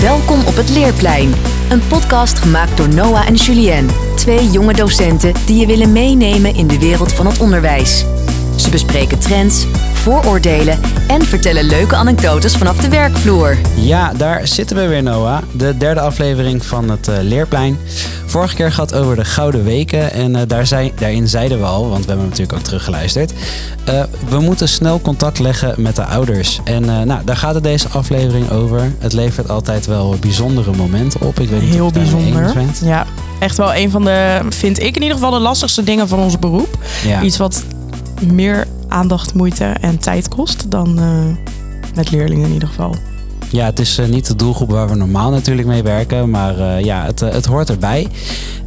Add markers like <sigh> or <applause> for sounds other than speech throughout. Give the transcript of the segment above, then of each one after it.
Welkom op het Leerplein. Een podcast gemaakt door Noah en Julien. Twee jonge docenten die je willen meenemen in de wereld van het onderwijs. Ze bespreken trends, vooroordelen en vertellen leuke anekdotes vanaf de werkvloer. Ja, daar zitten we weer, Noah. De derde aflevering van het uh, Leerplein. Vorige keer gaat over de Gouden Weken. En uh, daar zijn, daarin zeiden we al, want we hebben natuurlijk ook teruggeluisterd. Uh, we moeten snel contact leggen met de ouders. En nou, daar gaat het deze aflevering over. Het levert altijd wel bijzondere momenten op. Ik weet niet Heel of bijzonder. Ja, echt wel een van de, vind ik in ieder geval, de lastigste dingen van ons beroep. Ja. Iets wat meer aandacht, moeite en tijd kost dan met leerlingen in ieder geval. Ja, het is uh, niet de doelgroep waar we normaal natuurlijk mee werken, maar uh, ja, het, het hoort erbij.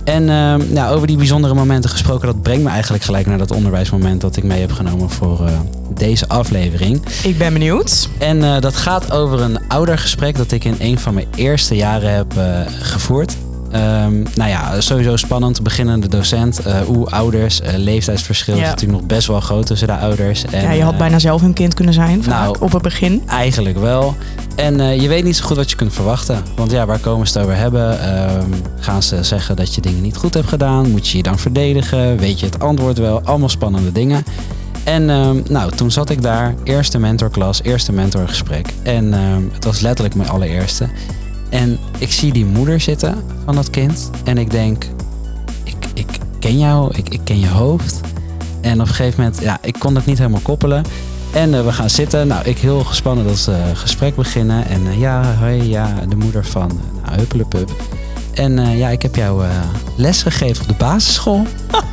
En nou, over die bijzondere momenten gesproken, dat brengt me eigenlijk gelijk naar dat onderwijsmoment dat ik mee heb genomen voor deze aflevering. Ik ben benieuwd. En dat gaat over een oudergesprek dat ik in een van mijn eerste jaren heb gevoerd. Um, nou ja, sowieso spannend. Beginnende docent, hoe ouders, uh, leeftijdsverschil ja. is natuurlijk nog best wel groot tussen de ouders. En, ja, je had uh, bijna zelf een kind kunnen zijn nou, op het begin. Eigenlijk wel. En je weet niet zo goed wat je kunt verwachten. Want ja, waar komen ze het over hebben? Um, gaan ze zeggen dat je dingen niet goed hebt gedaan? Moet je je dan verdedigen? Weet je het antwoord wel? Allemaal spannende dingen. En um, nou, toen zat ik daar, eerste mentorklas, eerste mentorgesprek. En het was letterlijk mijn allereerste. En ik zie die moeder zitten van dat kind. En ik denk, ik, ik ken jou, ik, ik ken je hoofd. En op een gegeven moment, ja, ik kon het niet helemaal koppelen. En uh, we gaan zitten. Nou, ik heel gespannen dat uh, gesprek beginnen. En uh, ja, hoi, ja, de moeder van Huppelepup. En ja, ik heb jou les gegeven op de basisschool. <laughs>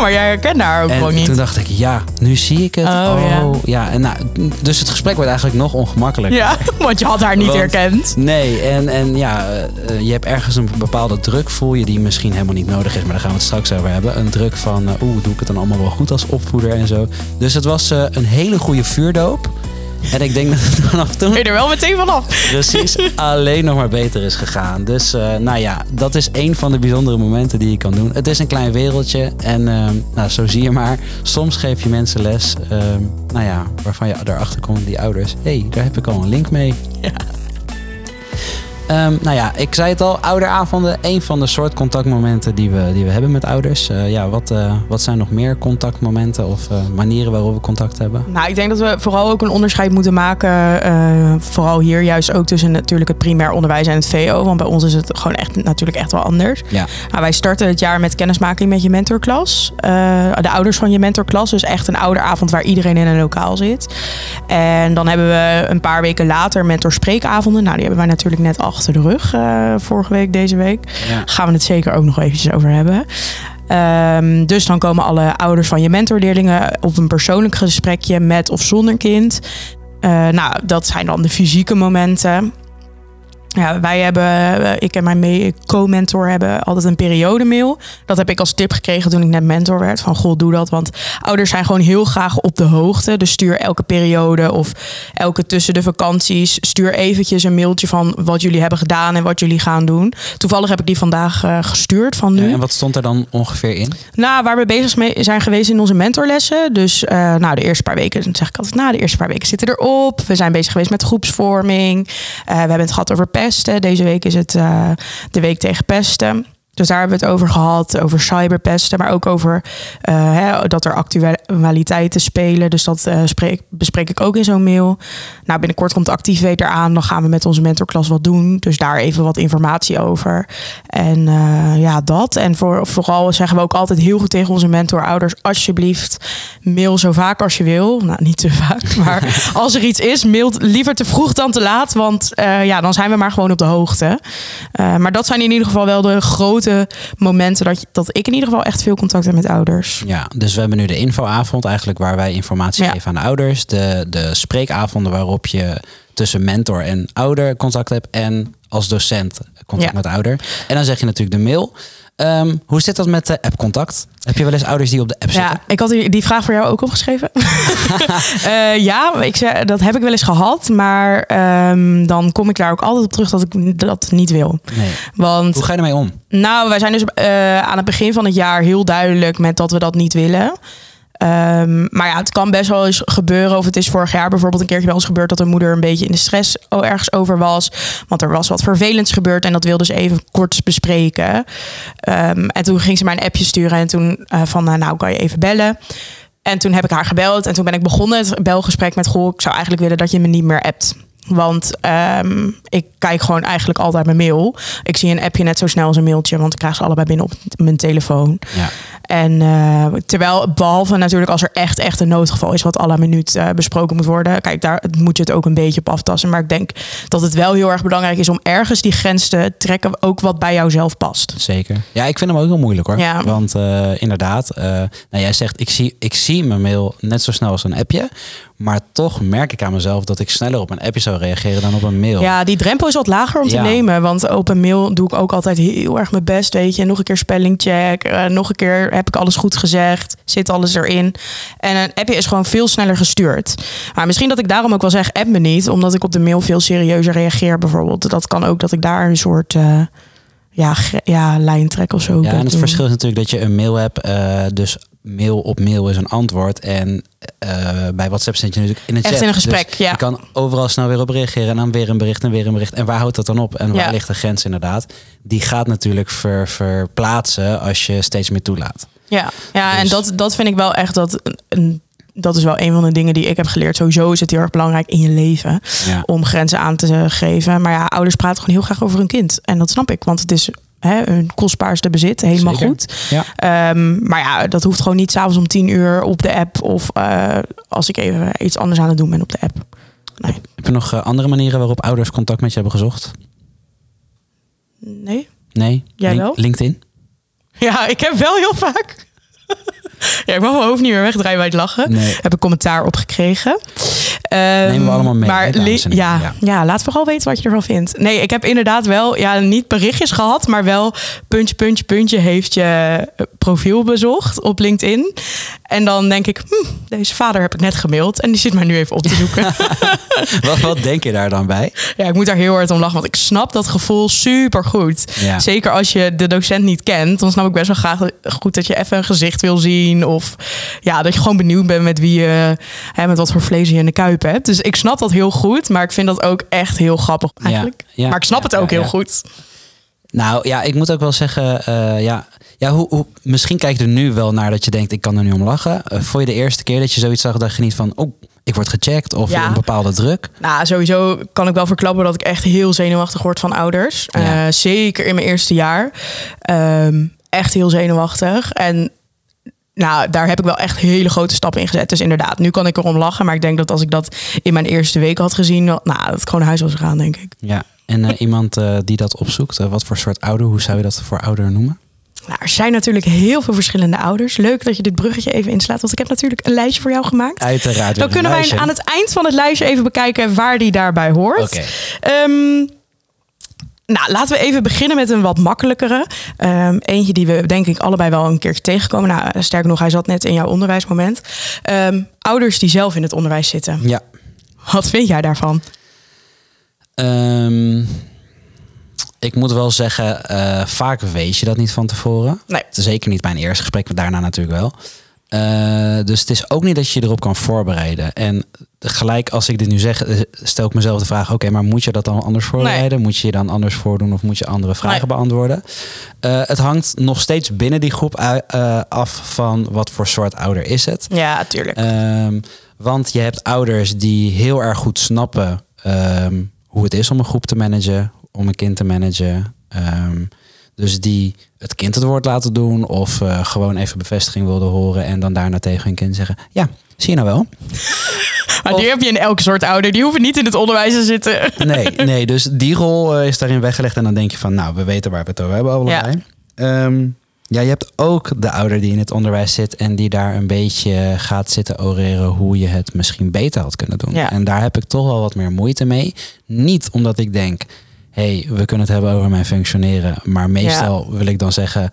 maar jij herkende haar ook en gewoon niet. toen dacht ik, ja, nu zie ik het. Oh, oh ja. En nou, dus het gesprek werd eigenlijk nog ongemakkelijker. Ja, <laughs> want je had haar niet herkend. Nee, en, en ja, uh, je hebt ergens een bepaalde druk, voel je, die misschien helemaal niet nodig is. Maar daar gaan we het straks over hebben. Een druk van, uh, oeh, doe ik het dan allemaal wel goed als opvoeder en zo. Dus het was een hele goede vuurdoop. En ik denk dat het vanaf toen... Ben je er wel meteen vanaf. Precies, alleen nog maar beter is gegaan. Dus uh, nou ja, dat is een van de bijzondere momenten die je kan doen. Het is een klein wereldje en uh, nou, zo zie je maar. Soms geef je mensen les, uh, nou ja, waarvan je erachter komt, die ouders. Hé, hey, daar heb ik al een link mee. Ja. Um, nou ja, ik zei het al, ouderavonden, een van de soort contactmomenten die we, die we hebben met ouders. Uh, ja, wat, uh, wat zijn nog meer contactmomenten of uh, manieren waarop we contact hebben? Nou, ik denk dat we vooral ook een onderscheid moeten maken, vooral hier juist ook tussen natuurlijk het primair onderwijs en het VO. Want bij ons is het gewoon echt natuurlijk echt wel anders. Ja. Nou, wij starten het jaar met kennismaking met je mentorklas. de ouders van je mentorklas, dus echt een ouderavond waar iedereen in een lokaal zit. En dan hebben we een paar weken later mentorspreekavonden. Nou, die hebben wij natuurlijk net achter achter de rug. Uh, vorige week, deze week. Ja. Gaan we het zeker ook nog eventjes over hebben. Um, dus dan komen alle ouders van je mentorleerlingen op een persoonlijk gesprekje met of zonder kind. Uh, nou, dat zijn dan de fysieke momenten. Ja, wij hebben, eh, ik en mijn co-mentor hebben altijd een periodemail. Dat heb ik als tip gekregen toen ik net mentor werd. Van goh, doe dat. Want ouders zijn gewoon heel graag op de hoogte. Dus stuur elke periode of elke tussen de vakanties. Stuur eventjes een mailtje van wat jullie hebben gedaan en wat jullie gaan doen. Toevallig heb ik die vandaag uh, gestuurd van nu. Ja, en wat stond er dan ongeveer in? Nou, waar we bezig mee zijn geweest in onze mentorlessen. Dus uh, nou, de eerste paar weken, zeg ik altijd, nou, de eerste paar weken zitten erop. We zijn bezig geweest met groepsvorming. Uh, we hebben het gehad over Deze week is het uh, de week tegen pesten. Dus daar hebben we het over gehad, over cyberpesten, maar ook over uh, hè, dat er actualiteiten spelen. Dus dat uh, spreek, bespreek ik ook in zo'n mail. Nou, binnenkort komt Activeet eraan. Dan gaan we met onze mentorklas wat doen. Dus daar even wat informatie over. En uh, ja, dat. En voor, vooral zeggen we ook altijd heel goed tegen onze mentorouders: alsjeblieft, mail zo vaak als je wil. Nou, niet te vaak, <laughs> maar als er iets is, mail liever te vroeg dan te laat. Want ja, dan zijn we maar gewoon op de hoogte. maar dat zijn in ieder geval wel de grote momenten dat, dat ik in ieder geval echt veel contact heb met ouders. Ja, dus we hebben nu de infoavond eigenlijk waar wij informatie geven aan de ouders. De, de spreekavonden waarop je tussen mentor en ouder contact hebt. En als docent contact met ouder. En dan zeg je natuurlijk de mail. Um, hoe zit dat met de app-contact? Heb je wel eens ouders die op de app zitten? Ja, ik had die vraag voor jou ook opgeschreven. uh, <laughs> ja, ik zei, dat heb ik wel eens gehad. Maar um, dan kom ik daar ook altijd op terug dat ik dat niet wil. Nee. Want, hoe ga je ermee om? Nou, wij zijn dus uh, aan het begin van het jaar heel duidelijk met dat we dat niet willen. Ehm, maar ja, het kan best wel eens gebeuren. Of het is vorig jaar bijvoorbeeld een keertje bij ons gebeurd dat een moeder een beetje in de stress ergens over was. Want er was wat vervelends gebeurd en dat wilde ze even kort bespreken. Ehm, en toen ging ze mij een appje sturen en toen uh, van nou, nou kan je even bellen. En toen heb ik haar gebeld en toen ben ik begonnen het belgesprek met goh, ik zou eigenlijk willen dat je me niet meer appt. Want um, ik kijk gewoon eigenlijk altijd mijn mail. Ik zie een appje net zo snel als een mailtje, want ik krijg ze allebei binnen op mijn telefoon. Ja. En uh, terwijl, behalve natuurlijk als er echt, echt een noodgeval is, wat alle minuut uh, besproken moet worden. Kijk, daar moet je het ook een beetje op aftassen. Maar ik denk dat het wel heel erg belangrijk is om ergens die grens te trekken, ook wat bij jou zelf past. Zeker. Ja, ik vind hem ook heel moeilijk hoor. Ja. Want uh, inderdaad, nou, jij zegt, ik zie, ik zie mijn mail net zo snel als een appje. Maar toch merk ik aan mezelf dat ik sneller op een appje zou reageren dan op een mail. Ja, die drempel is wat lager om te nemen. Want op een mail doe ik ook altijd heel erg mijn best. Weet je, nog een keer spellingcheck. Uh, nog een keer heb ik alles goed gezegd. Zit alles erin. En een appje is gewoon veel sneller gestuurd. Maar misschien dat ik daarom ook wel zeg, app me niet. Omdat ik op de mail veel serieuzer reageer bijvoorbeeld. Dat kan ook dat ik daar een soort... Uh, ja, ja, lijn trek of zo. Ja, en het verschil is natuurlijk dat je een mail hebt. Uh, dus mail op mail is een antwoord. En uh, bij WhatsApp zit je natuurlijk in een Echt chat. in een gesprek, dus ja. Je kan overal snel weer op reageren en dan weer een bericht en weer een bericht. En waar houdt dat dan op? En waar ja. ligt de grens inderdaad? Die gaat natuurlijk ver, verplaatsen als je steeds meer toelaat. Ja, ja dus. en dat, dat vind ik wel echt dat een dat is wel een van de dingen die ik heb geleerd. Sowieso is het heel erg belangrijk in je leven ja. om grenzen aan te geven. Maar ja, ouders praten gewoon heel graag over hun kind. En dat snap ik, want het is hè, hun kostbaarste bezit. Helemaal Zeker. goed. Ja. Um, maar ja, dat hoeft gewoon niet s'avonds om tien uur op de app. Of uh, als ik even iets anders aan het doen ben op de app. Nee. Heb je nog uh, andere manieren waarop ouders contact met je hebben gezocht? Nee. Nee? Jij Link wel? LinkedIn? Ja, ik heb wel heel vaak. <laughs> ja, ik mag mijn hoofd niet meer wegdraaien bij het lachen. Nee. Heb ik commentaar op gekregen. Um, Nemen we allemaal mee. Maar ja, heren? ja. laat vooral weten wat je ervan vindt. Nee, ik heb inderdaad wel, ja, niet berichtjes gehad, maar wel puntje, puntje, puntje heeft je eh, profiel bezocht op LinkedIn. En dan denk ik, hm, deze vader heb ik net gemaild en die zit mij nu even op te zoeken. <laughs> wat, wat denk je daar dan bij? ja, ik moet daar heel hard om lachen, want ik snap dat gevoel super goed. Ja. Zeker als je de docent niet kent, dan snap ik best wel graag goed dat je even een gezicht wil zien. Of ja, dat je gewoon benieuwd bent met wie je, hè, met wat voor vlees je in de kuip hebt. Dus ik snap dat heel goed, maar ik vind dat ook echt heel grappig eigenlijk. Ja, ja, maar ik snap het ook heel goed. Nou ja, ik moet ook wel zeggen, eh, ja, ja hoe, hoe, misschien kijk je er nu wel naar dat je denkt, ik kan er nu om lachen. Uh, voor je de eerste keer dat je zoiets zag, dacht je niet van, oh, ik word gecheckt of Ja. een bepaalde druk. Nou, sowieso kan ik wel verklappen dat ik echt heel zenuwachtig word van ouders. Ja. Eh, zeker in mijn eerste jaar. Ehm, echt heel zenuwachtig. En nou, daar heb ik wel echt hele grote stappen in gezet. Dus inderdaad, nu kan ik erom lachen. Maar ik denk dat als ik dat in mijn eerste week had gezien, nou, dat ik gewoon naar huis was gegaan, denk ik. Ja. En eh, iemand eh, die dat opzoekt, eh, wat voor soort ouder, hoe zou je dat voor ouder noemen? Nou, er zijn natuurlijk heel veel verschillende ouders. Leuk dat je dit bruggetje even inslaat, want ik heb natuurlijk een lijstje voor jou gemaakt. Uiteraard. Dan kunnen wij aan het eind van het lijstje even bekijken waar die daarbij hoort. Oké. Ehm, nou, laten we even beginnen met een wat makkelijkere. Ehm, eentje die we denk ik allebei wel een keertje tegenkomen. Nou, sterker nog, hij zat net in jouw onderwijsmoment. Ehm, ouders die zelf in het onderwijs zitten. Ja. Wat vind jij daarvan? Ehm, ik moet wel zeggen, eh, vaak weet je dat niet van tevoren. Nee. Zeker niet bij een eerste gesprek, maar daarna natuurlijk wel. Eh, dus het is ook niet dat je je erop kan voorbereiden. En gelijk als ik dit nu zeg, eh, stel ik mezelf de vraag: oké, maar moet je dat dan anders voorbereiden? Moet je je dan anders voordoen of moet je andere vragen Nee. beantwoorden? Eh, het hangt nog steeds binnen die groep af van wat voor soort ouder is het. Ja, tuurlijk. Ehm, want je hebt ouders die heel erg goed snappen ehm, hoe het is om een groep te managen, om een kind te managen. Ehm, dus die het kind het woord laten doen of eh, gewoon even bevestiging wilden horen en dan daarna tegen hun kind zeggen: Ja, zie je nou wel? <laughs> maar die heb je in elke soort ouder. Die hoeven niet in het onderwijs te zitten. <laughs> Nee, nee, dus die rol eh, is daarin weggelegd en dan denk je van: Nou, we weten waar we het over hebben, allebei. Ja. ja, je hebt ook de ouder die in het onderwijs zit en die daar een beetje gaat zitten oreren hoe je het misschien beter had kunnen doen. Ja. En daar heb ik toch wel wat meer moeite mee. Niet omdat ik denk, hey, we kunnen het hebben over mijn functioneren. Maar meestal wil ik dan zeggen,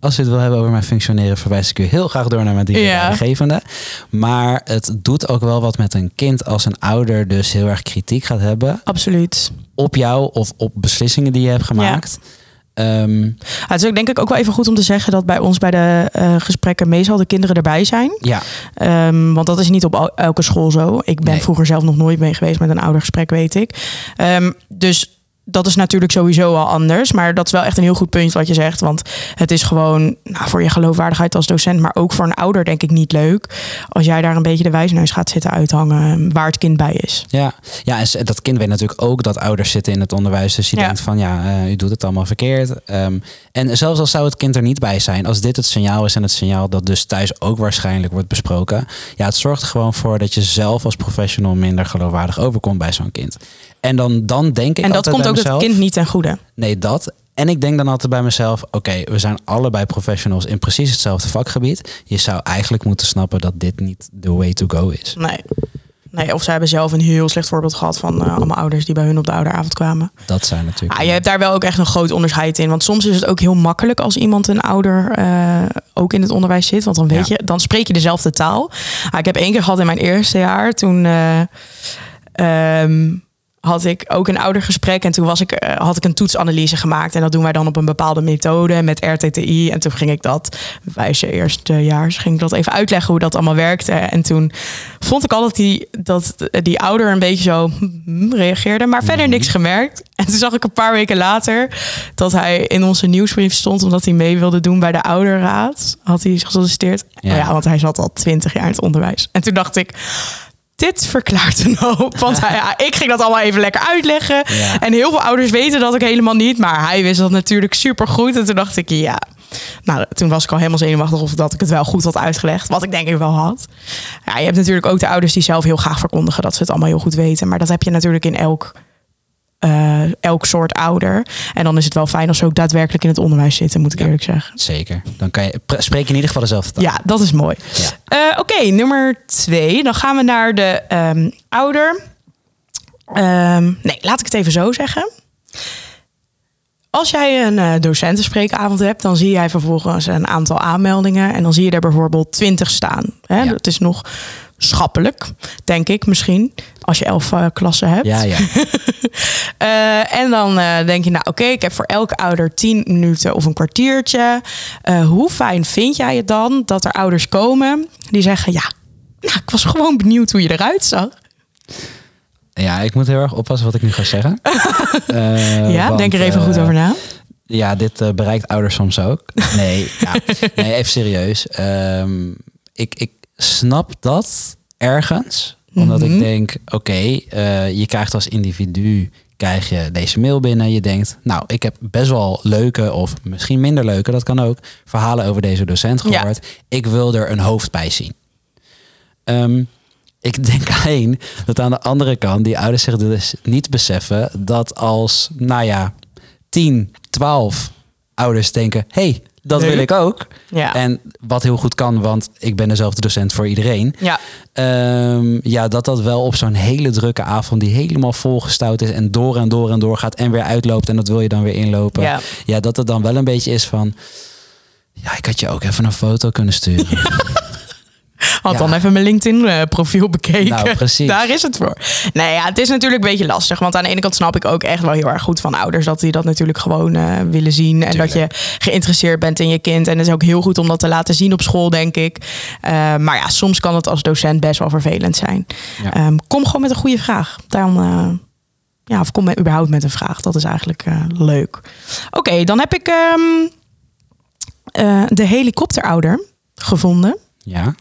als je het wil hebben over mijn functioneren, verwijs ik u heel graag door naar mijn dienstgevende. Maar het doet ook wel wat met een kind als een ouder dus heel erg kritiek gaat hebben Absoluut. op jou of op beslissingen die je hebt gemaakt. Um, het is ook denk ik ook wel even goed om te zeggen dat bij ons bij de uh, gesprekken meestal de kinderen erbij zijn. Ja. Um, want dat is niet op elke school zo. Ik ben vroeger zelf nog nooit mee geweest met een oudergesprek, weet ik. Um, dus dat is natuurlijk sowieso al anders. Maar dat is wel echt een heel goed punt wat je zegt. Want het is gewoon nou, voor je geloofwaardigheid als docent, maar ook voor een ouder, denk ik, niet leuk. Als jij daar een beetje de wijsneus gaat zitten uithangen waar het kind bij is. Ja, ja en dat kind weet natuurlijk ook dat ouders zitten in het onderwijs. Dus je denkt van ja, uh, u doet het allemaal verkeerd. Um, en zelfs al zou het kind er niet bij zijn, als dit het signaal is en het signaal dat dus thuis ook waarschijnlijk wordt besproken. Ja, het zorgt er gewoon voor dat je zelf als professional minder geloofwaardig overkomt bij zo'n kind. En dan, dan denk ik. En dat komt ook het kind niet ten goede. Nee, dat. En ik denk dan altijd bij mezelf: oké, we zijn allebei professionals in precies hetzelfde vakgebied. Je zou eigenlijk moeten snappen dat dit niet de way to go is. Nee. Nee, of ze hebben zelf een heel slecht voorbeeld gehad van uh, allemaal ouders die bij hun op de ouderavond kwamen. Dat zijn natuurlijk. Ah, je hebt daar wel ook echt een groot onderscheid in. Want soms is het ook heel makkelijk als iemand een ouder uh, ook in het onderwijs zit. Want dan weet je, dan spreek je dezelfde taal. Ah, ik heb één keer gehad in mijn eerste jaar toen. Uh, um, had ik ook een oudergesprek. En toen was ik, uh, had ik een toetsanalyse gemaakt. En dat doen wij dan op een bepaalde methode met RTTI. En toen ging ik dat, wijze eerstejaars, ging ik dat even uitleggen hoe dat allemaal werkte. En toen vond ik altijd die, dat die ouder een beetje zo hm, reageerde. Maar verder niks gemerkt. En toen zag ik een paar weken later dat hij in onze nieuwsbrief stond. Omdat hij mee wilde doen bij de ouderraad. Had hij gesolliciteerd. Ja. Oh ja, want hij zat al twintig jaar in het onderwijs. En toen dacht ik dit verklaart een hoop. Want hij, ja, <laughs> ik ging dat allemaal even lekker uitleggen. En heel veel ouders weten dat ook helemaal niet. Maar hij wist dat natuurlijk super goed. En toen dacht ik, ja. Nou, toen was ik al helemaal zenuwachtig of dat ik het wel goed had uitgelegd. Wat ik denk ik wel had. Ja, je hebt natuurlijk ook de ouders die zelf heel graag verkondigen dat ze het allemaal heel goed weten. Maar dat heb je natuurlijk in elk uh, elk soort ouder. En dan is het wel fijn als ze ook daadwerkelijk in het onderwijs zitten, moet ik eerlijk zeggen. Zeker. Dan kan je spreek in ieder geval dezelfde taal. Ja, dat is mooi. Ja. Uh, Oké, nummer twee. Dan gaan we naar de um, ouder. Um, nee, laat ik het even zo zeggen. Als jij een uh, docentenspreekavond hebt, dan zie jij vervolgens een aantal aanmeldingen. En dan zie je er bijvoorbeeld twintig staan. Hè? Ja. Dat is nog schappelijk, denk ik misschien. Als je elf uh, klassen hebt. Ja, ja. <laughs> uh, en dan uh, denk je, nou oké, okay, ik heb voor elke ouder tien minuten of een kwartiertje. hoe fijn vind jij het dan dat er ouders komen die zeggen, ja, nou, ik was gewoon benieuwd hoe je eruit zag. Ja, ik moet heel erg oppassen wat ik nu ga zeggen. <laughs> ja, want, denk er even goed over na. Ja, dit bereikt ouders soms ook. Nee, ja, <laughs> nee even serieus. Um, ik, ik snap dat ergens omdat ik mhm. denk, oké, uh, je krijgt als individu krijg je deze mail binnen. Je denkt, nou, ik heb best wel leuke of misschien minder leuke, dat kan ook, verhalen over deze docent gehoord. Ik wil er een hoofd bij zien. Um, ik denk <laughs> alleen dat aan de andere kant die ouders zich dus niet beseffen dat als, nou ja, 10, 12 ouders denken, hey, dat wil ik ook. Ja. En wat heel goed kan, want ik ben dezelfde docent voor iedereen. Ja, um, ja dat dat wel op zo'n hele drukke avond die helemaal volgestouwd is en door en door en door gaat en weer uitloopt en dat wil je dan weer inlopen. Ja, ja dat het dan wel een beetje is van, ja, ik had je ook even een foto kunnen sturen. <laughs> Had dan even mijn LinkedIn-profiel bekeken. Nou, precies. Daar is het voor. Nee, ja, het is natuurlijk een beetje lastig. Want aan de ene kant snap ik ook echt wel heel erg goed van ouders dat die dat natuurlijk gewoon uh, willen zien. En dat je geïnteresseerd bent in je kind. En het is ook heel goed om dat te laten zien op school, denk ik. Uh, maar ja, soms kan het als docent best wel vervelend zijn. Ja. Um, kom gewoon met een goede vraag. Dan. Uh, ja, of kom met, überhaupt met een vraag. Dat is eigenlijk leuk. Oké, okay, dan heb ik um, de helikopterouder gevonden. Ja.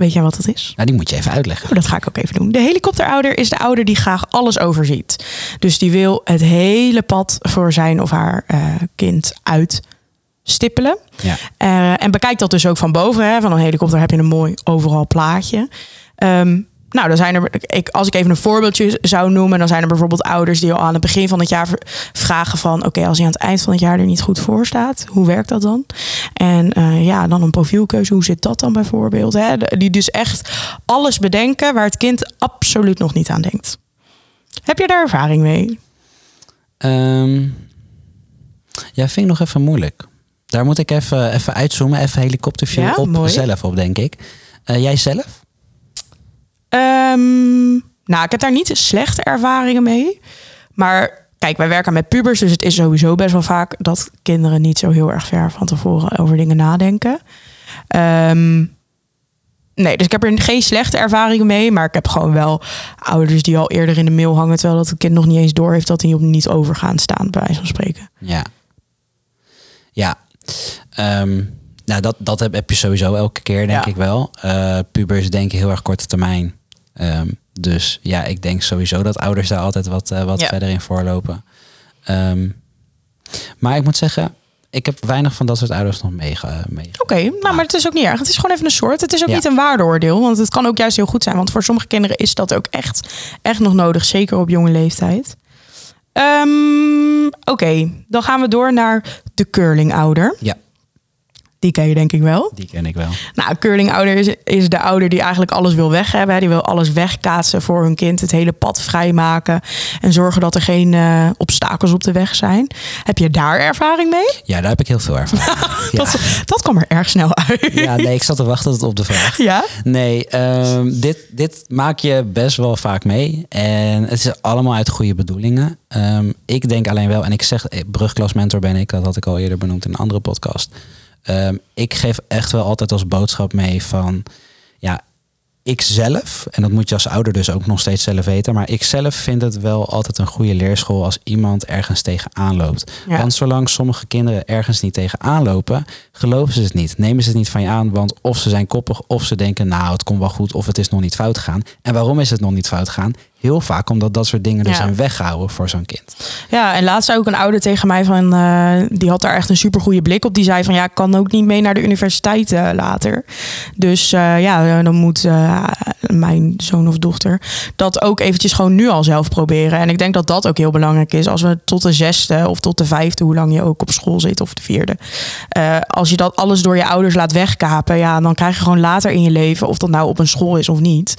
Weet jij wat dat is? Nou, die moet je even uitleggen. Oh, dat ga ik ook even doen. De helikopterouder is de ouder die graag alles overziet. Dus die wil het hele pad voor zijn of haar uh, kind uitstippelen. Ja. Uh, en bekijkt dat dus ook van boven. Hè. Van een helikopter heb je een mooi overal plaatje. Um, nou, dan zijn er, ik, als ik even een voorbeeldje zou noemen, dan zijn er bijvoorbeeld ouders die al aan het begin van het jaar vragen van, oké, als je aan het eind van het jaar er niet goed voor staat, hoe werkt dat dan? En uh, ja, dan een profielkeuze, hoe zit dat dan bijvoorbeeld? Hè? Die dus echt alles bedenken waar het kind absoluut nog niet aan denkt. Heb je daar ervaring mee? Um, ja, vind ik nog even moeilijk. Daar moet ik even, even uitzoomen, even helikopterview ja, op mooi. zelf op, denk ik. Uh, jij zelf? Um, nou, ik heb daar niet slechte ervaringen mee. Maar kijk, wij werken met pubers, dus het is sowieso best wel vaak dat kinderen niet zo heel erg ver van tevoren over dingen nadenken. Ehm, nee, dus ik heb er geen slechte ervaringen mee, maar ik heb gewoon wel ouders die al eerder in de mail hangen, terwijl dat het kind nog niet eens door heeft dat hij op niet over gaan staan, bij wijze van spreken. Ja. Ja. Ehm, nou, dat, dat heb, heb je sowieso elke keer, denk ik wel. Uh, pubers denken heel erg korte termijn. Ehm, dus ja, ik denk sowieso dat ouders daar altijd wat, uh, wat verder in voorlopen. Um, maar ik moet zeggen, ik heb weinig van dat soort ouders nog mee Oké, nou, maar het is ook niet erg. Het is gewoon even een soort. Het is ook niet een waardeoordeel, want het kan ook juist heel goed zijn. Want voor sommige kinderen is dat ook echt, echt nog nodig, zeker op jonge leeftijd. Um, Oké, dan gaan we door naar de curling-ouder. Ja. Die ken je denk ik wel. Die ken ik wel. Nou, curling-ouder is, is, de ouder die eigenlijk alles wil weg hebben. Die wil alles wegkaatsen voor hun kind. Het hele pad vrijmaken. En zorgen dat er geen uh, obstakels op de weg zijn. Heb je daar ervaring mee? Ja, daar heb ik heel veel ervaring <laughs> ja. dat, dat kwam er erg snel uit. Ja, nee, ik zat te wachten op de vraag. Ja? Nee, um, dit, dit maak je best wel vaak mee. En het is allemaal uit goede bedoelingen. Um, ik denk alleen wel, en ik zeg, eh, brugklasmentor ben ik. Dat had ik al eerder benoemd in een andere podcast. Um, ik geef echt wel altijd als boodschap mee van ja, ik zelf, en dat moet je als ouder dus ook nog steeds zelf weten, maar ik zelf vind het wel altijd een goede leerschool als iemand ergens tegenaan loopt. Want zolang sommige kinderen ergens niet tegenaan lopen, geloven ze het niet. Nemen ze het niet van je aan, want of ze zijn koppig of ze denken, nou het komt wel goed of het is nog niet fout gegaan. En waarom is het nog niet fout gegaan? Heel vaak omdat dat soort dingen er zijn weggehouden voor zo'n kind. Ja, en laatst zei ook een ouder tegen mij van, uh, die had daar echt een super goede blik op. Die zei van, ja, ik kan ook niet mee naar de universiteit uh, later. Dus uh, ja, dan moet mijn zoon of dochter dat ook eventjes gewoon nu al zelf proberen. En ik denk dat dat ook heel belangrijk is. Als we tot de zesde of tot de vijfde, hoe lang je ook op school zit, of de vierde. als je dat alles door je ouders laat wegkapen, ja, dan krijg je gewoon later in je leven, of dat nou op een school is of niet,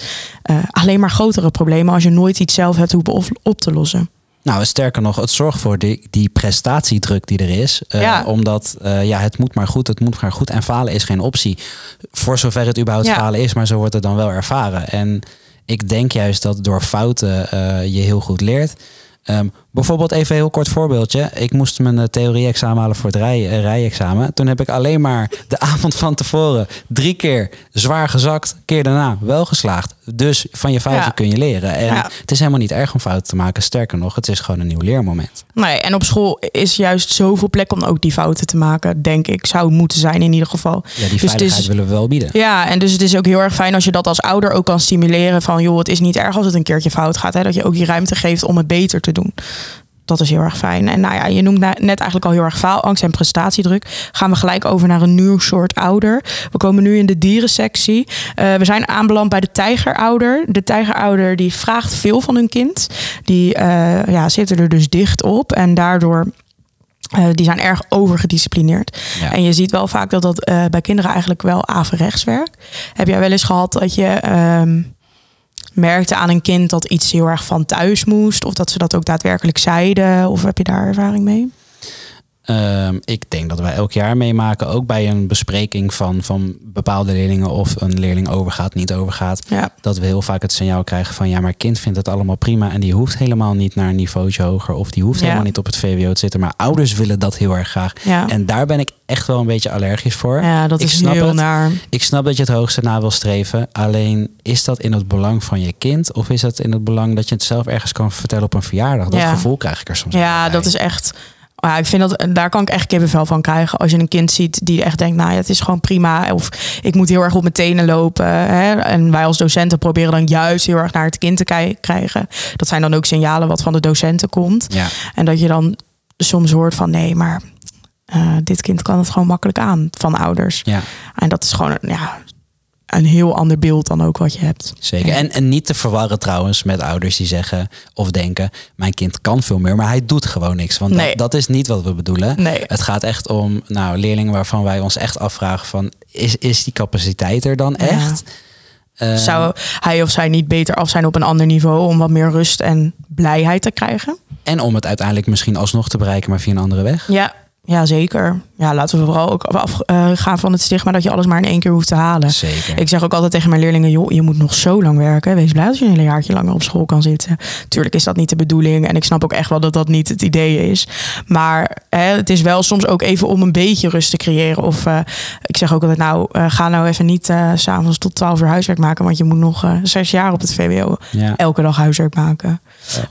alleen maar grotere problemen als je nooit iets zelf hebt hoeven op te lossen. Nou, sterker nog, het zorgt voor die, die prestatiedruk die er is. Uh, ja. Omdat uh, ja, het moet maar goed, het moet maar goed. En falen is geen optie. Voor zover het überhaupt falen is, maar zo wordt het dan wel ervaren. En ik denk juist dat door fouten uh, je heel goed leert. Um, bijvoorbeeld even een heel kort voorbeeldje. Ik moest mijn uh, theorie-examen halen voor het rij, uh, rijexamen. Toen heb ik alleen maar de <laughs> avond van tevoren drie keer zwaar gezakt. Keer daarna wel geslaagd. Dus van je fouten kun je leren. En ja. het is helemaal niet erg om fouten te maken. Sterker nog, het is gewoon een nieuw leermoment. Nee, en op school is juist zoveel plek om ook die fouten te maken. Denk ik, zou moeten zijn in ieder geval. Ja, die dus veiligheid willen we wel bieden. Ja, en dus het is ook heel erg fijn als je dat als ouder ook kan stimuleren. Van joh, het is niet erg als het een keertje fout gaat. Hè, dat je ook die ruimte geeft om het beter te doen dat is heel erg fijn. En nou ja, je noemt net eigenlijk al heel erg faalangst en prestatiedruk. Gaan we gelijk over naar een nieuw soort ouder. We komen nu in de dierensectie. Uh, we zijn aanbeland bij de tijgerouder. De tijgerouder die vraagt veel van hun kind. Die uh, ja, zitten er dus dicht op. En daardoor uh, die zijn erg overgedisciplineerd. Ja. En je ziet wel vaak dat dat bij kinderen eigenlijk wel averechts werkt. Heb jij wel eens gehad dat je uh, merkte aan een kind dat iets heel erg van thuis moest? Of dat ze dat ook daadwerkelijk zeiden? Of heb je daar ervaring mee? Um, ik denk dat wij elk jaar meemaken, ook bij een bespreking van, van bepaalde leerlingen of een leerling overgaat, niet overgaat. Ja. Dat we heel vaak het signaal krijgen van ja, maar kind vindt het allemaal prima en die hoeft helemaal niet naar een niveautje hoger of die hoeft ja. helemaal niet op het VWO te zitten. Maar ouders willen dat heel erg graag. Ja. En daar ben ik echt wel een beetje allergisch voor. Ja, dat ik is snap heel het. naar. Ik snap dat je het hoogste na wil streven. Alleen is dat in het belang van je kind of is dat in het belang dat je het zelf ergens kan vertellen op een verjaardag? Dat gevoel krijg ik er soms. Ja, dat is echt ja, ik vind dat daar kan ik echt kippenvel van krijgen. Als je een kind ziet die echt denkt, nou ja, het is gewoon prima. Of ik moet heel erg op mijn tenen lopen. Hè? En wij als docenten proberen dan juist heel erg naar het kind te krijgen. Dat zijn dan ook signalen wat van de docenten komt. Ja. En dat je dan soms hoort van nee, maar uh, dit kind kan het gewoon makkelijk aan van ouders. Ja. En dat is gewoon ja, een heel ander beeld dan ook wat je hebt. Zeker. En, en niet te verwarren trouwens met ouders die zeggen of denken: mijn kind kan veel meer, maar hij doet gewoon niks. Want nee. dat, dat, is niet wat we bedoelen. Nee. Het gaat echt om nou, leerlingen waarvan wij ons echt afvragen: van, is, is die capaciteit er dan echt? Ja. Uh, Zou hij of zij niet beter af zijn op een ander niveau om wat meer rust en blijheid te krijgen? En om het uiteindelijk misschien alsnog te bereiken, maar via een andere weg? Ja, ja, zeker. Ja, laten we vooral ook afgaan van het stigma dat je alles maar in één keer hoeft te halen. Zeker. Ik zeg ook altijd tegen mijn leerlingen, joh, je moet nog zo lang werken. Wees blij als je een hele jaartje langer op school kan zitten. Tuurlijk is dat niet de bedoeling. En ik snap ook echt wel dat dat niet het idee is. Maar hè, het is wel soms ook even om een beetje rust te creëren. Of uh, ik zeg ook altijd, nou, uh, ga nou even niet uh, s'avonds tot 12 uur huiswerk maken. Want je moet nog zes jaar op het VWO Ja. elke dag huiswerk maken.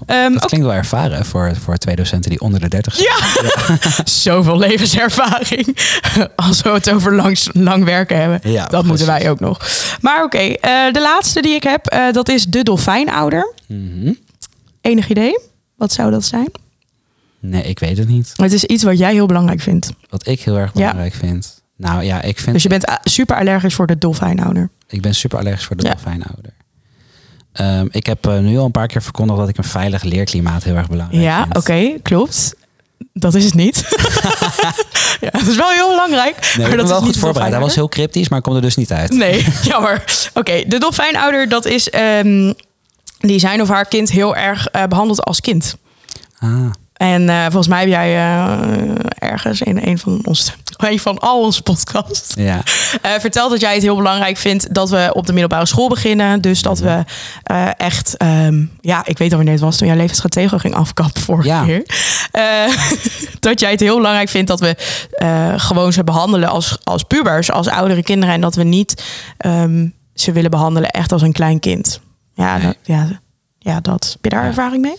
Ehm, Dat ook- klinkt wel ervaren voor, voor twee docenten die onder de 30 zijn. Ja, <laughs> zoveel levenservaring. <laughs> Als we het over lang, lang werken hebben. Ja, dat moeten wij ook nog. Maar oké, eh, de laatste die ik heb, eh, dat is de dolfijnouder. Mhm. Enig idee? Wat zou dat zijn? Nee, ik weet het niet. Het is iets wat jij heel belangrijk vindt. Wat ik heel erg belangrijk vind. Nou ja, ik, vind, Dus je bent a- super allergisch voor de dolfijnouder. ik ben super allergisch voor de Ja. dolfijnouder. Ehm, ik heb eh, nu al een paar keer verkondigd dat ik een veilig leerklimaat heel erg belangrijk Ja, vind. oké, klopt. Dat is het niet. <laughs> <laughs> is wel heel belangrijk. Nee, maar dat wel is goed niet de voorbereid. Hij was heel cryptisch, maar komt er dus niet uit. Nee, <laughs> jammer. Oké, de dolfijnouder, dat is... ehm, die zijn of haar kind heel erg eh, behandeld als kind. Ah, En eh, volgens mij heb jij eh, ergens in een van, ons, <laughs> een van al onze podcasts ja. <laughs> eh, verteld dat jij het heel belangrijk vindt dat we op de middelbare school beginnen. Dus dat we eh, echt, ehm, ja, ik weet al wanneer het was toen jouw levensstrategel ging afkappen vorige Ja. keer. <laughs> Dat jij het heel belangrijk vindt dat we gewoon ze behandelen als, als pubers, als oudere kinderen. En dat we niet ehm, ze willen behandelen echt als een klein kind. Ja, Nee. dat, ja, ja, dat. Heb je daar Ja. ervaring mee?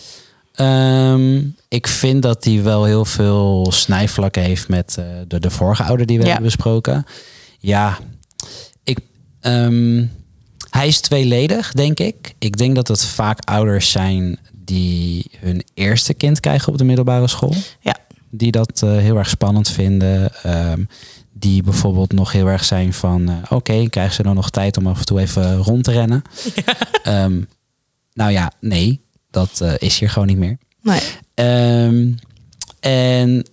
Ehm, ik vind dat hij wel heel veel snijvlakken heeft met eh, de, de vorige ouder die we Ja. hebben besproken. Ja, ik, ehm, hij is tweeledig, denk ik. Ik denk dat het vaak ouders zijn die hun eerste kind krijgen op de middelbare school. Ja. Die dat eh, heel erg spannend vinden. Ehm, die bijvoorbeeld nog heel erg zijn van... eh, oké, krijgen ze dan nog tijd om af en toe even rond te rennen? <laughs> Nou ja, nee. Dat eh, is hier gewoon niet meer. Nee. Ehm, en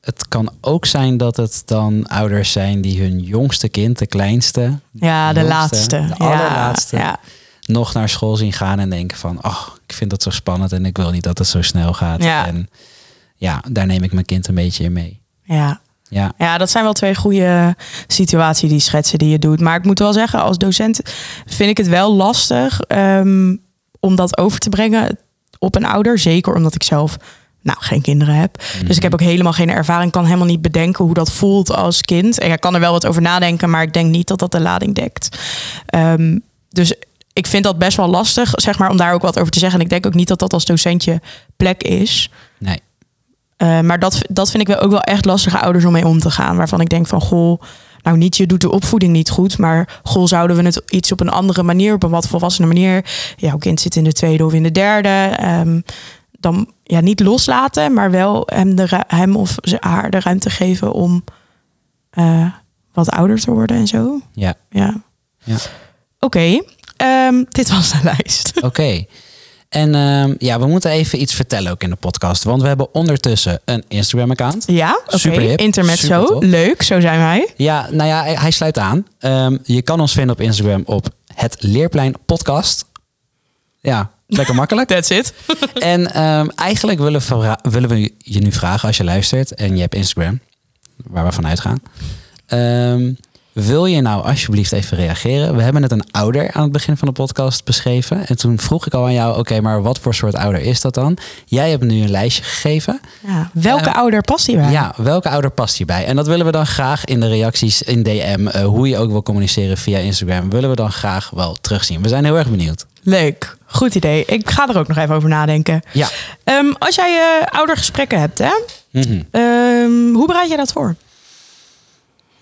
het kan ook zijn dat het dan ouders zijn die hun jongste kind, de kleinste, Ja, de jongste, laatste. de allerlaatste, Ja, nog naar school zien gaan en denken van, oh, ik vind dat zo spannend en ik wil niet dat het zo snel gaat. Ja. En ja, daar neem ik mijn kind een beetje in mee. ja. Ja, Ja, dat zijn wel twee goede situaties die schetsen die je doet. Maar ik moet wel zeggen, als docent vind ik het wel lastig ehm, om dat over te brengen op een ouder. Zeker omdat ik zelf nou, geen kinderen heb. Dus ik heb ook helemaal geen ervaring. kan helemaal niet bedenken hoe dat voelt als kind. En ik kan er wel wat over nadenken, maar ik denk niet dat dat de lading dekt. Ehm, dus ik vind dat best wel lastig, zeg maar, om daar ook wat over te zeggen. En ik denk ook niet dat dat als docentje plek is. nee. Uh, maar dat, dat vind ik wel ook wel echt lastige ouders om mee om te gaan. Waarvan ik denk van, goh, nou niet, je doet de opvoeding niet goed. Maar goh, zouden we het iets op een andere manier, op een wat volwassene manier. Jouw kind zit in de tweede of in de derde. Um, dan ja, niet loslaten, maar wel hem, de, hem of ze, haar de ruimte geven om uh, wat ouder te worden en zo. Ja. Ja. ja. Oké, okay. um, dit was de lijst. Oké. Okay. En uh, ja, we moeten even iets vertellen ook in de podcast. Want we hebben ondertussen een Instagram-account. Ja, oké. Okay. Intermezzo. Leuk, zo zijn wij. Ja, nou ja, hij sluit aan. Um, je kan ons vinden op Instagram op het Leerplein Podcast. Ja, lekker makkelijk. <laughs> That's it. <laughs> en um, eigenlijk willen we, willen we je nu vragen als je luistert en je hebt Instagram, waar we vanuit gaan. Um, wil je nou alsjeblieft even reageren? We hebben net een ouder aan het begin van de podcast beschreven. En toen vroeg ik al aan jou, oké, okay, maar wat voor soort ouder is dat dan? Jij hebt nu een lijstje gegeven. Ja, welke uh, ouder past hierbij? Ja, welke ouder past hierbij? En dat willen we dan graag in de reacties in DM, uh, hoe je ook wil communiceren via Instagram, willen we dan graag wel terugzien. We zijn heel erg benieuwd. Leuk, goed idee. Ik ga er ook nog even over nadenken. Ja. Um, als jij uh, oudergesprekken hebt, hè? Mm -hmm. um, hoe bereid je dat voor?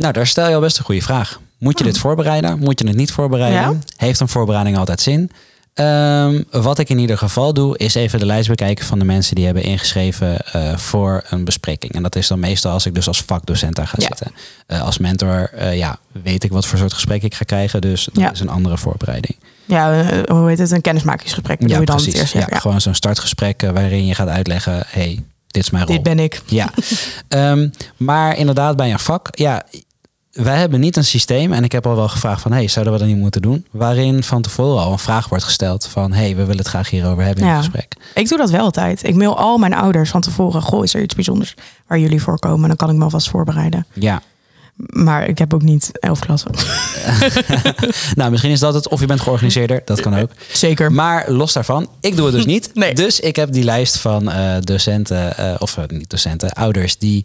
Nou, daar stel je al best een goede vraag. Moet je dit voorbereiden? Moet je het niet voorbereiden? Ja? Heeft een voorbereiding altijd zin? Um, wat ik in ieder geval doe, is even de lijst bekijken van de mensen die hebben ingeschreven uh, voor een bespreking. En dat is dan meestal als ik dus als vakdocent daar ga Ja. zitten. Uh, als mentor, uh, ja, weet ik wat voor soort gesprek ik ga krijgen. Dus dat Ja. is een andere voorbereiding. Ja, eh, hoe heet het? Een kennismakingsgesprek. bedoel ja, je dan precies. het eerst? ja, Ja, Gewoon zo'n startgesprek eh, waarin je gaat uitleggen, hey, dit is mijn rol. Dit ben ik. Ja, um, <laughs> maar inderdaad bij een vak, ja, wij hebben niet een systeem. En ik heb al wel gevraagd van, hey, zouden we dat niet moeten doen? Waarin van tevoren al een vraag wordt gesteld van, hey, we willen het graag hierover hebben in het gesprek. Ik doe dat wel altijd. Ik mail al mijn ouders van tevoren. Goh, is er iets bijzonders waar jullie voor komen? Dan kan ik me alvast voorbereiden. Ja. Maar ik heb ook niet elf klassen. <laughs> <laughs> nou, misschien is dat het. Of je bent georganiseerder. Dat kan ook. Zeker. Maar los daarvan, ik doe het dus niet. <laughs> Nee. Dus ik heb die lijst van uh, docenten, uh, of uh, niet docenten, ouders die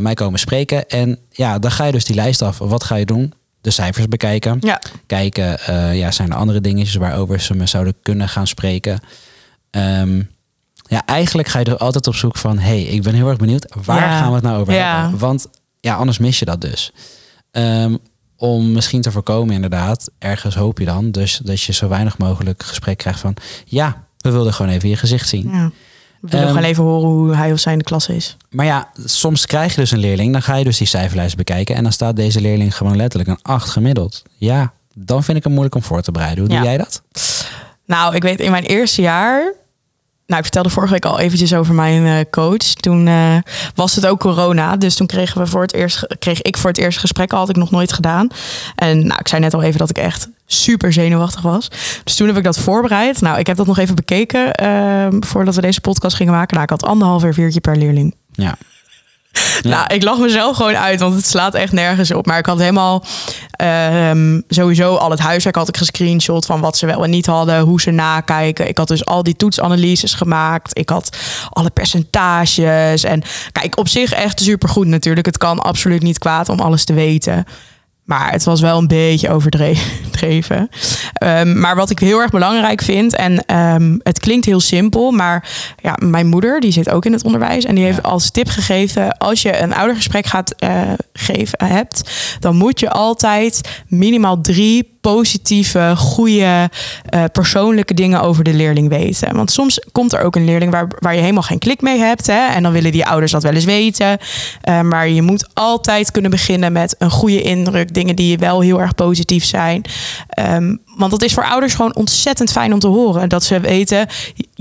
mij komen spreken. En ja, dan ga je dus die lijst af. Wat ga je doen? De cijfers bekijken. Ja. Kijken, ja, zijn er andere dingetjes waarover ze me zouden kunnen gaan spreken. Um, ja, eigenlijk ga je er altijd op zoek van... hey, ik ben heel erg benieuwd, waar ja. gaan we het nou over ja. hebben? Want ja, anders mis je dat dus. Um, om misschien te voorkomen inderdaad, ergens hoop je dan... dus dat je zo weinig mogelijk gesprek krijgt van... ja, we wilden gewoon even je gezicht zien. Ja. We willen um, gewoon even horen hoe hij of zij in de klas is. Maar ja, soms krijg je dus een leerling... dan ga je dus die cijferlijst bekijken... en dan staat deze leerling gewoon letterlijk een 8 gemiddeld. Ja, dan vind ik het moeilijk om voor te bereiden. Hoe doe jij dat? Nou, ik weet in mijn eerste jaar nou, ik vertelde vorige week al eventjes over mijn uh, coach. Toen uh, was het ook corona. Dus toen kregen we voor het eerst, kreeg ik voor het eerste gesprek al, had ik nog nooit gedaan. En nou, ik zei net al even dat ik echt super zenuwachtig was. Dus toen heb ik dat voorbereid. Nou, ik heb dat nog even bekeken uh, voordat we deze podcast gingen maken. Nou, ik had anderhalf uur viertje per leerling. Ja. <laughs> Nou, ik lach mezelf gewoon uit, want het slaat echt nergens op. Maar ik had helemaal uh, sowieso al het huiswerk had ik gescreenshot van wat ze wel en niet hadden, hoe ze nakijken. Ik had dus al die toetsanalyses gemaakt. Ik had alle percentages. En kijk, op zich echt supergoed natuurlijk. Het kan absoluut niet kwaad om alles te weten. Maar het was wel een beetje overdreven. Um, <laughs> maar wat ik heel erg belangrijk vind, en um, het klinkt heel simpel, maar ja, mijn moeder, die zit ook in het onderwijs, en die heeft als tip gegeven: als je een oudergesprek gaat uh, geven hebt, dan moet je altijd minimaal drie positieve, goede, uh, persoonlijke dingen over de leerling weten. Want soms komt er ook een leerling waar, waar je helemaal geen klik mee hebt. Hè, en dan willen die ouders dat wel eens weten. Uh, maar je moet altijd kunnen beginnen met een goede indruk. Dingen die wel heel erg positief zijn. Um, want dat is voor ouders gewoon ontzettend fijn om te horen. Dat ze weten,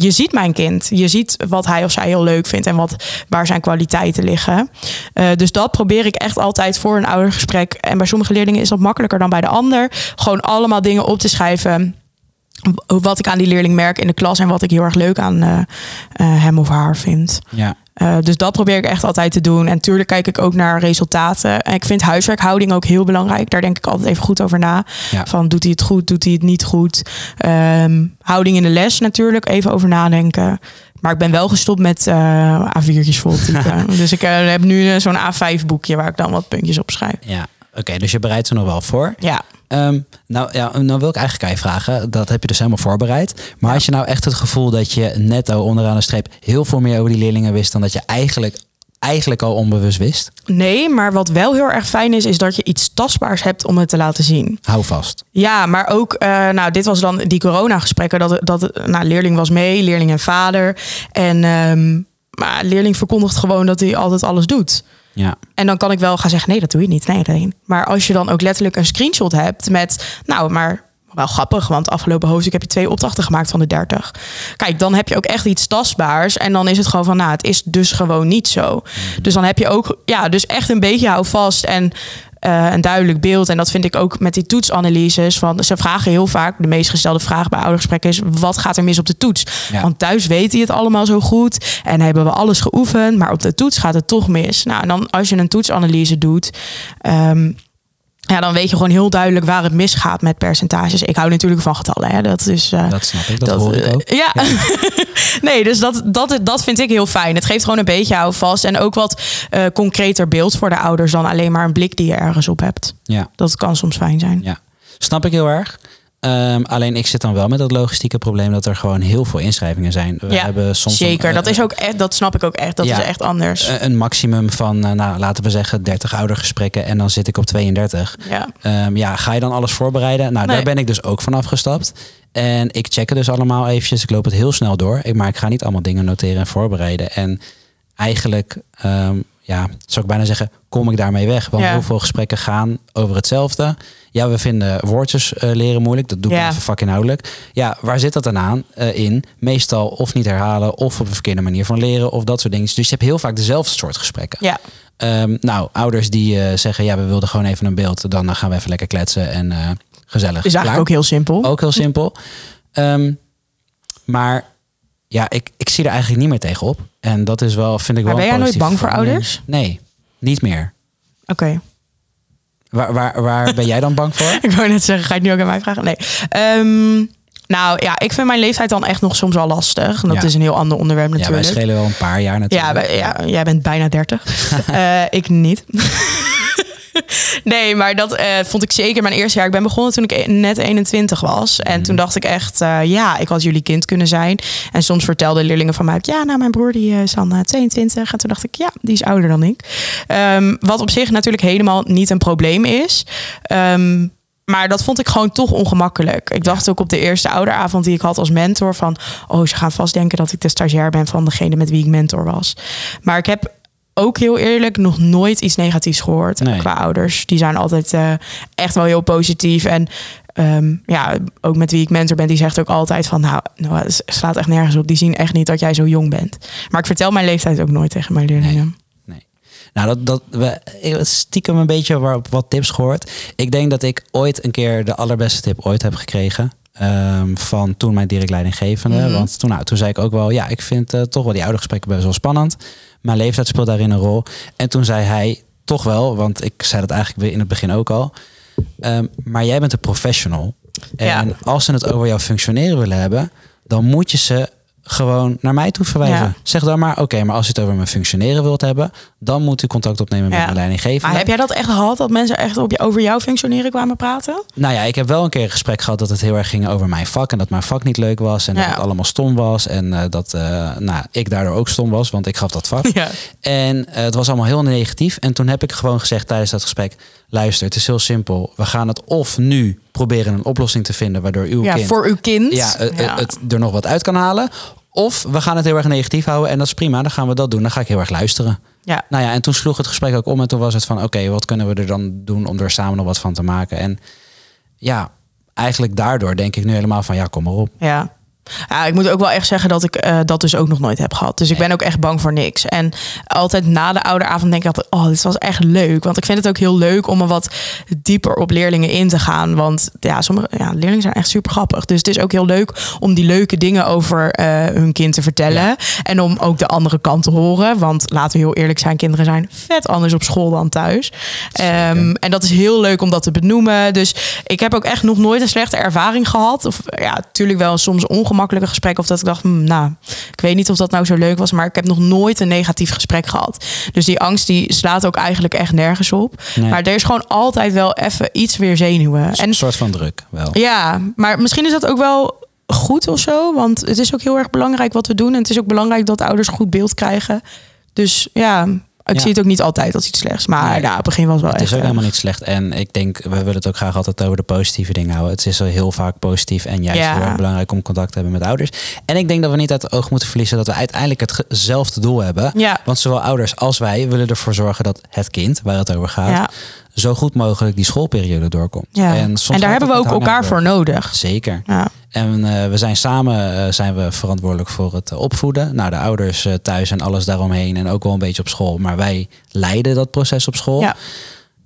je ziet mijn kind. Je ziet wat hij of zij heel leuk vindt en wat, waar zijn kwaliteiten liggen. Uh, dus dat probeer ik echt altijd voor een oudergesprek. En bij sommige leerlingen is dat makkelijker dan bij de ander. Gewoon allemaal dingen op te schrijven wat ik aan die leerling merk in de klas en wat ik heel erg leuk aan uh, uh, hem of haar vind. Ja. Uh, dus dat probeer ik echt altijd te doen. En tuurlijk kijk ik ook naar resultaten. En ik vind huiswerkhouding ook heel belangrijk. Daar denk ik altijd even goed over na. Ja. Van doet hij het goed, doet hij het niet goed? Um, houding in de les natuurlijk, even over nadenken. Maar ik ben wel gestopt met uh, A4'tjes vol typen. <laughs> dus ik uh, heb nu zo'n A5 boekje waar ik dan wat puntjes op schrijf. Ja, oké. Okay, dus je bereidt ze nog wel voor. Ja. Um, nou, ja, nou wil ik eigenlijk aan je vragen. Dat heb je dus helemaal voorbereid. Maar als je nou echt het gevoel dat je netto onderaan de streep heel veel meer over die leerlingen wist dan dat je eigenlijk eigenlijk al onbewust wist? Nee, maar wat wel heel erg fijn is, is dat je iets tastbaars hebt om het te laten zien. Hou vast. Ja, maar ook, uh, nou, dit was dan die corona-gesprekken. Dat, dat, nou, leerling was mee, leerling en vader. En um, maar leerling verkondigt gewoon dat hij altijd alles doet. Ja. En dan kan ik wel gaan zeggen, nee, dat doe je niet. Nee, nee. Maar als je dan ook letterlijk een screenshot hebt met, nou, maar wel grappig, want afgelopen hoofdstuk heb je twee opdrachten gemaakt van de 30. Kijk, dan heb je ook echt iets tastbaars. En dan is het gewoon van, nou, het is dus gewoon niet zo. Dus dan heb je ook, ja, dus echt een beetje hou vast en uh, een duidelijk beeld. En dat vind ik ook met die toetsanalyses. Van, ze vragen heel vaak, de meest gestelde vraag bij oudergesprekken is... wat gaat er mis op de toets? Ja. Want thuis weet hij het allemaal zo goed. En hebben we alles geoefend. Maar op de toets gaat het toch mis. Nou, en dan als je een toetsanalyse doet... Um, ja, dan weet je gewoon heel duidelijk waar het misgaat met percentages. Ik hou natuurlijk van getallen. Hè. Dat, is, uh, dat snap ik, dat, dat hoor ik ook. Uh, ja, ja. <laughs> nee, dus dat, dat, dat vind ik heel fijn. Het geeft gewoon een beetje houvast. En ook wat uh, concreter beeld voor de ouders dan alleen maar een blik die je ergens op hebt. Ja. Dat kan soms fijn zijn. Ja, snap ik heel erg. Um, alleen ik zit dan wel met het logistieke probleem dat er gewoon heel veel inschrijvingen zijn. We ja, hebben soms zeker. Een, dat is ook echt, dat snap ik ook echt. Dat ja, is echt anders. Een maximum van, uh, nou laten we zeggen, 30 oudergesprekken en dan zit ik op 32. Ja, um, ja ga je dan alles voorbereiden? Nou, Nee. daar ben ik dus ook van afgestapt. En ik check het dus allemaal eventjes. Ik loop het heel snel door. Ik, maar ik ga niet allemaal dingen noteren en voorbereiden. En eigenlijk um, ja, zou ik bijna zeggen, kom ik daarmee weg? Want heel veel gesprekken gaan over hetzelfde. Ja, we vinden woordjes uh, leren moeilijk. Dat doe ik ja. even vakinhoudelijk. Ja, waar zit dat dan aan? Uh, in meestal of niet herhalen of op een verkeerde manier van leren of dat soort dingen. Dus je hebt heel vaak dezelfde soort gesprekken. Ja. Um, nou, ouders die uh, zeggen, ja, we wilden gewoon even een beeld. Dan gaan we even lekker kletsen en gezellig. Is eigenlijk ook heel simpel. Ook heel simpel. Um, maar ja, ik, ik zie er eigenlijk niet meer tegenop. En dat is wel, vind ik maar wel. Ben jij nooit bang voor ouders? Nee, niet meer. Oké. Waar, waar, waar ben jij dan bang voor? <laughs> ik wou net zeggen, ga je nu ook aan mij vragen? Nee. Um, nou ja, ik vind mijn leeftijd dan echt nog soms wel lastig. Dat is een heel ander onderwerp natuurlijk. Ja, wij schelen wel een paar jaar natuurlijk. Ja, ja jij bent bijna 30. uh, <laughs> eh, ik niet. <laughs> nee, maar dat uh, vond ik zeker mijn eerste jaar. Ik ben begonnen toen ik e- net 21 was. En mm. toen dacht ik echt, uh, ja, ik had jullie kind kunnen zijn. En soms vertelden leerlingen van mij, ja, nou, mijn broer die is dan 22. En toen dacht ik, ja, die is ouder dan ik. Um, wat op zich natuurlijk helemaal niet een probleem is. Um, maar dat vond ik gewoon toch ongemakkelijk. Ik dacht ook op de eerste ouderavond die ik had als mentor van... oh, ze gaan vast denken dat ik de stagiair ben van degene met wie ik mentor was. Maar ik heb ook heel eerlijk nog nooit iets negatiefs gehoord qua ouders. Die zijn altijd uh, echt wel heel positief. En um, ja, ook met wie ik mentor ben, die zegt ook altijd van... nou, nou het slaat echt nergens op. Die zien echt niet dat jij zo jong bent. Maar ik vertel mijn leeftijd ook nooit tegen mijn leerlingen. Nou, dat, dat we stiekem een beetje wat tips gehoord. Ik denk dat ik ooit een keer de allerbeste tip ooit heb gekregen. Um, van toen mijn direct leidinggevende. Mm Want toen, nou, toen zei ik ook wel, ja, ik vind uh, toch wel die oude gesprekken best wel spannend. Mijn leeftijd speelt daarin een rol. En toen zei hij toch wel, want ik zei dat eigenlijk weer in het begin ook al. Um, maar jij bent een professional. En ja. als ze het over jouw functioneren willen hebben, dan moet je ze gewoon naar mij toe verwijzen. Zeg dan maar, oké, maar als je het over mijn functioneren wilt hebben, dan moet u contact opnemen met mijn leidinggevende. Maar heb jij dat echt gehad, dat mensen echt op je, over jouw functioneren kwamen praten? Nou ja, ik heb wel een keer een gesprek gehad dat het heel erg ging over mijn vak en dat mijn vak niet leuk was en dat het allemaal stom was en uh, dat uh, nou, ik daardoor ook stom was, want ik gaf dat vak. <laughs> En uh, het was allemaal heel negatief. En toen heb ik gewoon gezegd tijdens dat gesprek, luister, het is heel simpel. We gaan het of nu proberen een oplossing te vinden waardoor uw ja, kind... voor uw kind. Ja, het er nog wat uit kan halen. Of we gaan het heel erg negatief houden en dat is prima, dan gaan we dat doen. Dan ga ik heel erg luisteren. Ja. Nou ja, en toen sloeg het gesprek ook om en toen was het van oké, wat kunnen we er dan doen om er samen nog wat van te maken? En ja, eigenlijk daardoor denk ik nu helemaal van ja, kom maar op. Ja. Ja, ik moet ook wel echt zeggen dat ik uh, dat dus ook nog nooit heb gehad. Dus ik ben ook echt bang voor niks. En altijd na de ouderavond denk ik altijd, oh, dit was echt leuk. Want ik vind het ook heel leuk om er wat dieper op leerlingen in te gaan. Want ja, sommige ja, leerlingen zijn echt super grappig. Dus het is ook heel leuk om die leuke dingen over uh, hun kind te vertellen. En om ook de andere kant te horen. Want laten we heel eerlijk zijn, kinderen zijn vet anders op school dan thuis. Um, en dat is heel leuk om dat te benoemen. Dus ik heb ook echt nog nooit een slechte ervaring gehad. Of ja, natuurlijk wel soms ongemakkelijk makkelijke gesprek. Of dat ik dacht, hmm, nou, ik weet niet of dat nou zo leuk was. Maar ik heb nog nooit een negatief gesprek gehad. Dus die angst die slaat ook eigenlijk echt nergens op. Maar er is gewoon altijd wel even iets weer zenuwen. En, een soort van druk wel. Ja, maar misschien is dat ook wel goed of zo. Want het is ook heel erg belangrijk wat we doen. En het is ook belangrijk dat ouders goed beeld krijgen. Dus ja, ik zie het ook niet altijd als iets slechts. Maar nee, ja, op begin was wel Het is ook helemaal niet slecht. En ik denk, we willen het ook graag altijd over de positieve dingen houden. Het is zo heel vaak positief en juist heel erg belangrijk om contact te hebben met ouders. En ik denk dat we niet uit het oog moeten verliezen dat we uiteindelijk hetzelfde doel hebben. Want zowel ouders als wij willen ervoor zorgen dat het kind, waar het over gaat, zo goed mogelijk die schoolperiode doorkomt. Ja. En, en daar hebben we ook elkaar voor nodig. Zeker. Ja. En uh, we zijn samen uh, zijn we verantwoordelijk voor het opvoeden. Nou, de ouders thuis en alles daaromheen. En ook wel een beetje op school. Maar wij leiden dat proces op school. Ja.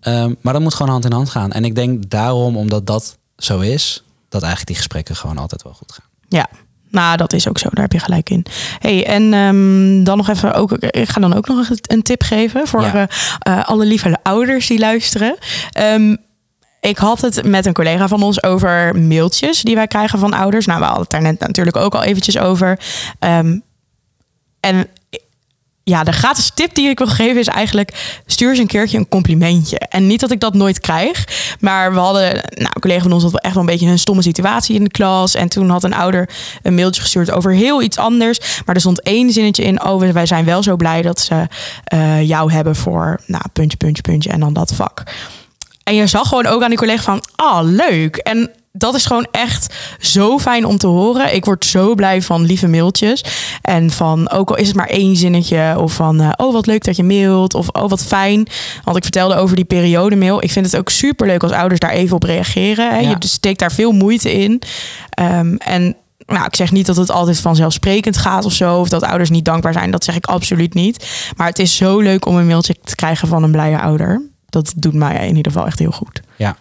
Um, maar dat moet gewoon hand in hand gaan. En ik denk daarom, omdat dat zo is, dat eigenlijk die gesprekken gewoon altijd wel goed gaan. Ja, nou, dat is ook zo. Daar heb je gelijk in. Hey, en um, dan nog even ook. Ik ga dan ook nog een tip geven voor ja. uh, alle lieve ouders die luisteren. Um, ik had het met een collega van ons over mailtjes die wij krijgen van ouders. Nou, we hadden het daar net natuurlijk ook al eventjes over. Um, en ja, de gratis tip die ik wil geven is eigenlijk... stuur eens een keertje een complimentje. En niet dat ik dat nooit krijg. Maar we hadden... Nou, een collega van ons had echt wel een beetje een stomme situatie in de klas. En toen had een ouder een mailtje gestuurd over heel iets anders. Maar er stond één zinnetje in... oh, wij zijn wel zo blij dat ze uh, jou hebben voor... nou, puntje, puntje, puntje en dan dat vak. En je zag gewoon ook aan die collega van... oh, leuk. En dat is gewoon echt zo fijn om te horen. Ik word zo blij van lieve mailtjes. En van, ook al is het maar één zinnetje. Of van, uh, oh wat leuk dat je mailt. Of oh wat fijn. Want ik vertelde over die periode mail. Ik vind het ook super leuk als ouders daar even op reageren. Hè. Je steekt daar veel moeite in. Um, en nou, ik zeg niet dat het altijd vanzelfsprekend gaat of zo. Of dat ouders niet dankbaar zijn. Dat zeg ik absoluut niet. Maar het is zo leuk om een mailtje te krijgen van een blije ouder. Dat doet mij in ieder geval echt heel goed. Ja,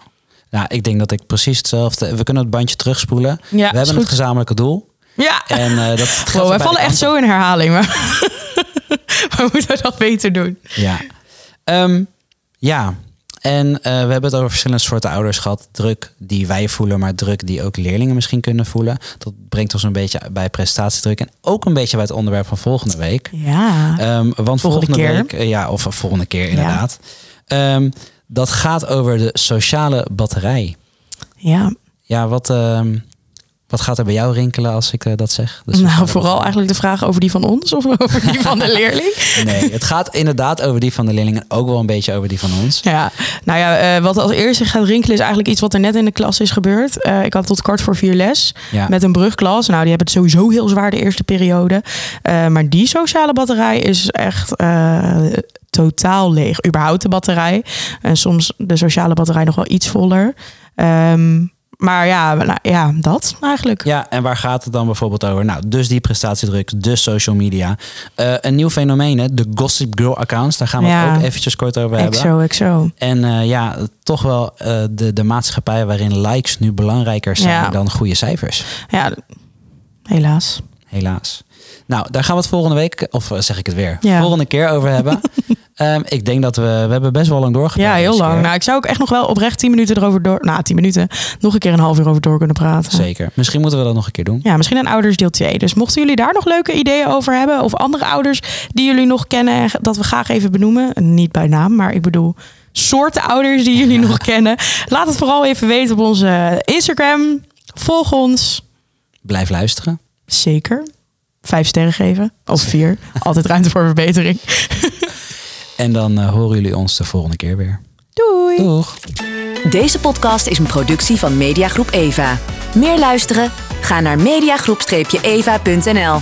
nou, ik denk dat ik precies hetzelfde. We kunnen het bandje terugspoelen. Ja, we hebben het gezamenlijke doel. Ja. En uh, dat wow, wij vallen echt zo in herhaling. Maar <laughs> we moeten dat beter doen. Ja. Um, ja. En uh, we hebben het over verschillende soorten ouders gehad. Druk die wij voelen, maar druk die ook leerlingen misschien kunnen voelen. Dat brengt ons een beetje bij prestatiedruk. En ook een beetje bij het onderwerp van volgende week. Ja. Um, want volgende, week, ja, of volgende keer inderdaad. Ja. Um, dat gaat over de sociale batterij. Ja. Ja, wat, uh, wat gaat er bij jou rinkelen als ik uh, dat zeg? Nou, vooral eigenlijk de vraag over die van ons of <laughs> over die van de leerling. nee, het gaat inderdaad over die van de leerling en ook wel een beetje over die van ons. Ja, nou ja, uh, wat als eerste gaat rinkelen is eigenlijk iets wat er net in de klas is gebeurd. Uh, ik had tot kwart voor vier les ja. met een brugklas. Nou, die hebben het sowieso heel zwaar de eerste periode. maar die sociale batterij is echt totaal leeg. Überhaupt de batterij. En soms de sociale batterij nog wel iets voller. Um, maar ja, nou, ja, dat eigenlijk. Ja, en waar gaat het dan bijvoorbeeld over? Nou, dus die prestatiedruk, dus social media. Uh, een nieuw fenomeen, hè? de Gossip Girl accounts. Daar gaan we ja. het ook eventjes kort over hebben. Exo, exo. En uh, ja, toch wel uh, de, de maatschappij waarin likes nu belangrijker zijn ja. dan goede cijfers. Ja, helaas. Helaas. Nou, daar gaan we het volgende week, of zeg ik het weer, ja. volgende keer over hebben. <laughs> Um, ik denk dat we, we hebben best wel lang doorgepraat. Ja, heel lang. Nou, ik zou ook echt nog wel oprecht 10 minuten erover door, nou 10 minuten, nog een keer een half uur over door kunnen praten. Zeker. Misschien moeten we dat nog een keer doen. Ja, misschien een ouders deel 2. Dus mochten jullie daar nog leuke ideeën over hebben, of andere ouders die jullie nog kennen, dat we graag even benoemen. Niet bij naam, maar ik bedoel soorten ouders die jullie nog <laughs> kennen. Laat het vooral even weten op onze Instagram. Volg ons. Blijf luisteren. Zeker. Vijf sterren geven. Of vier. <laughs> Altijd ruimte voor verbetering. En dan uh, horen jullie ons de volgende keer weer. Doei. Doeg. Deze podcast is een productie van Mediagroep Eva. Meer luisteren? Ga naar mediagroep-eva.nl.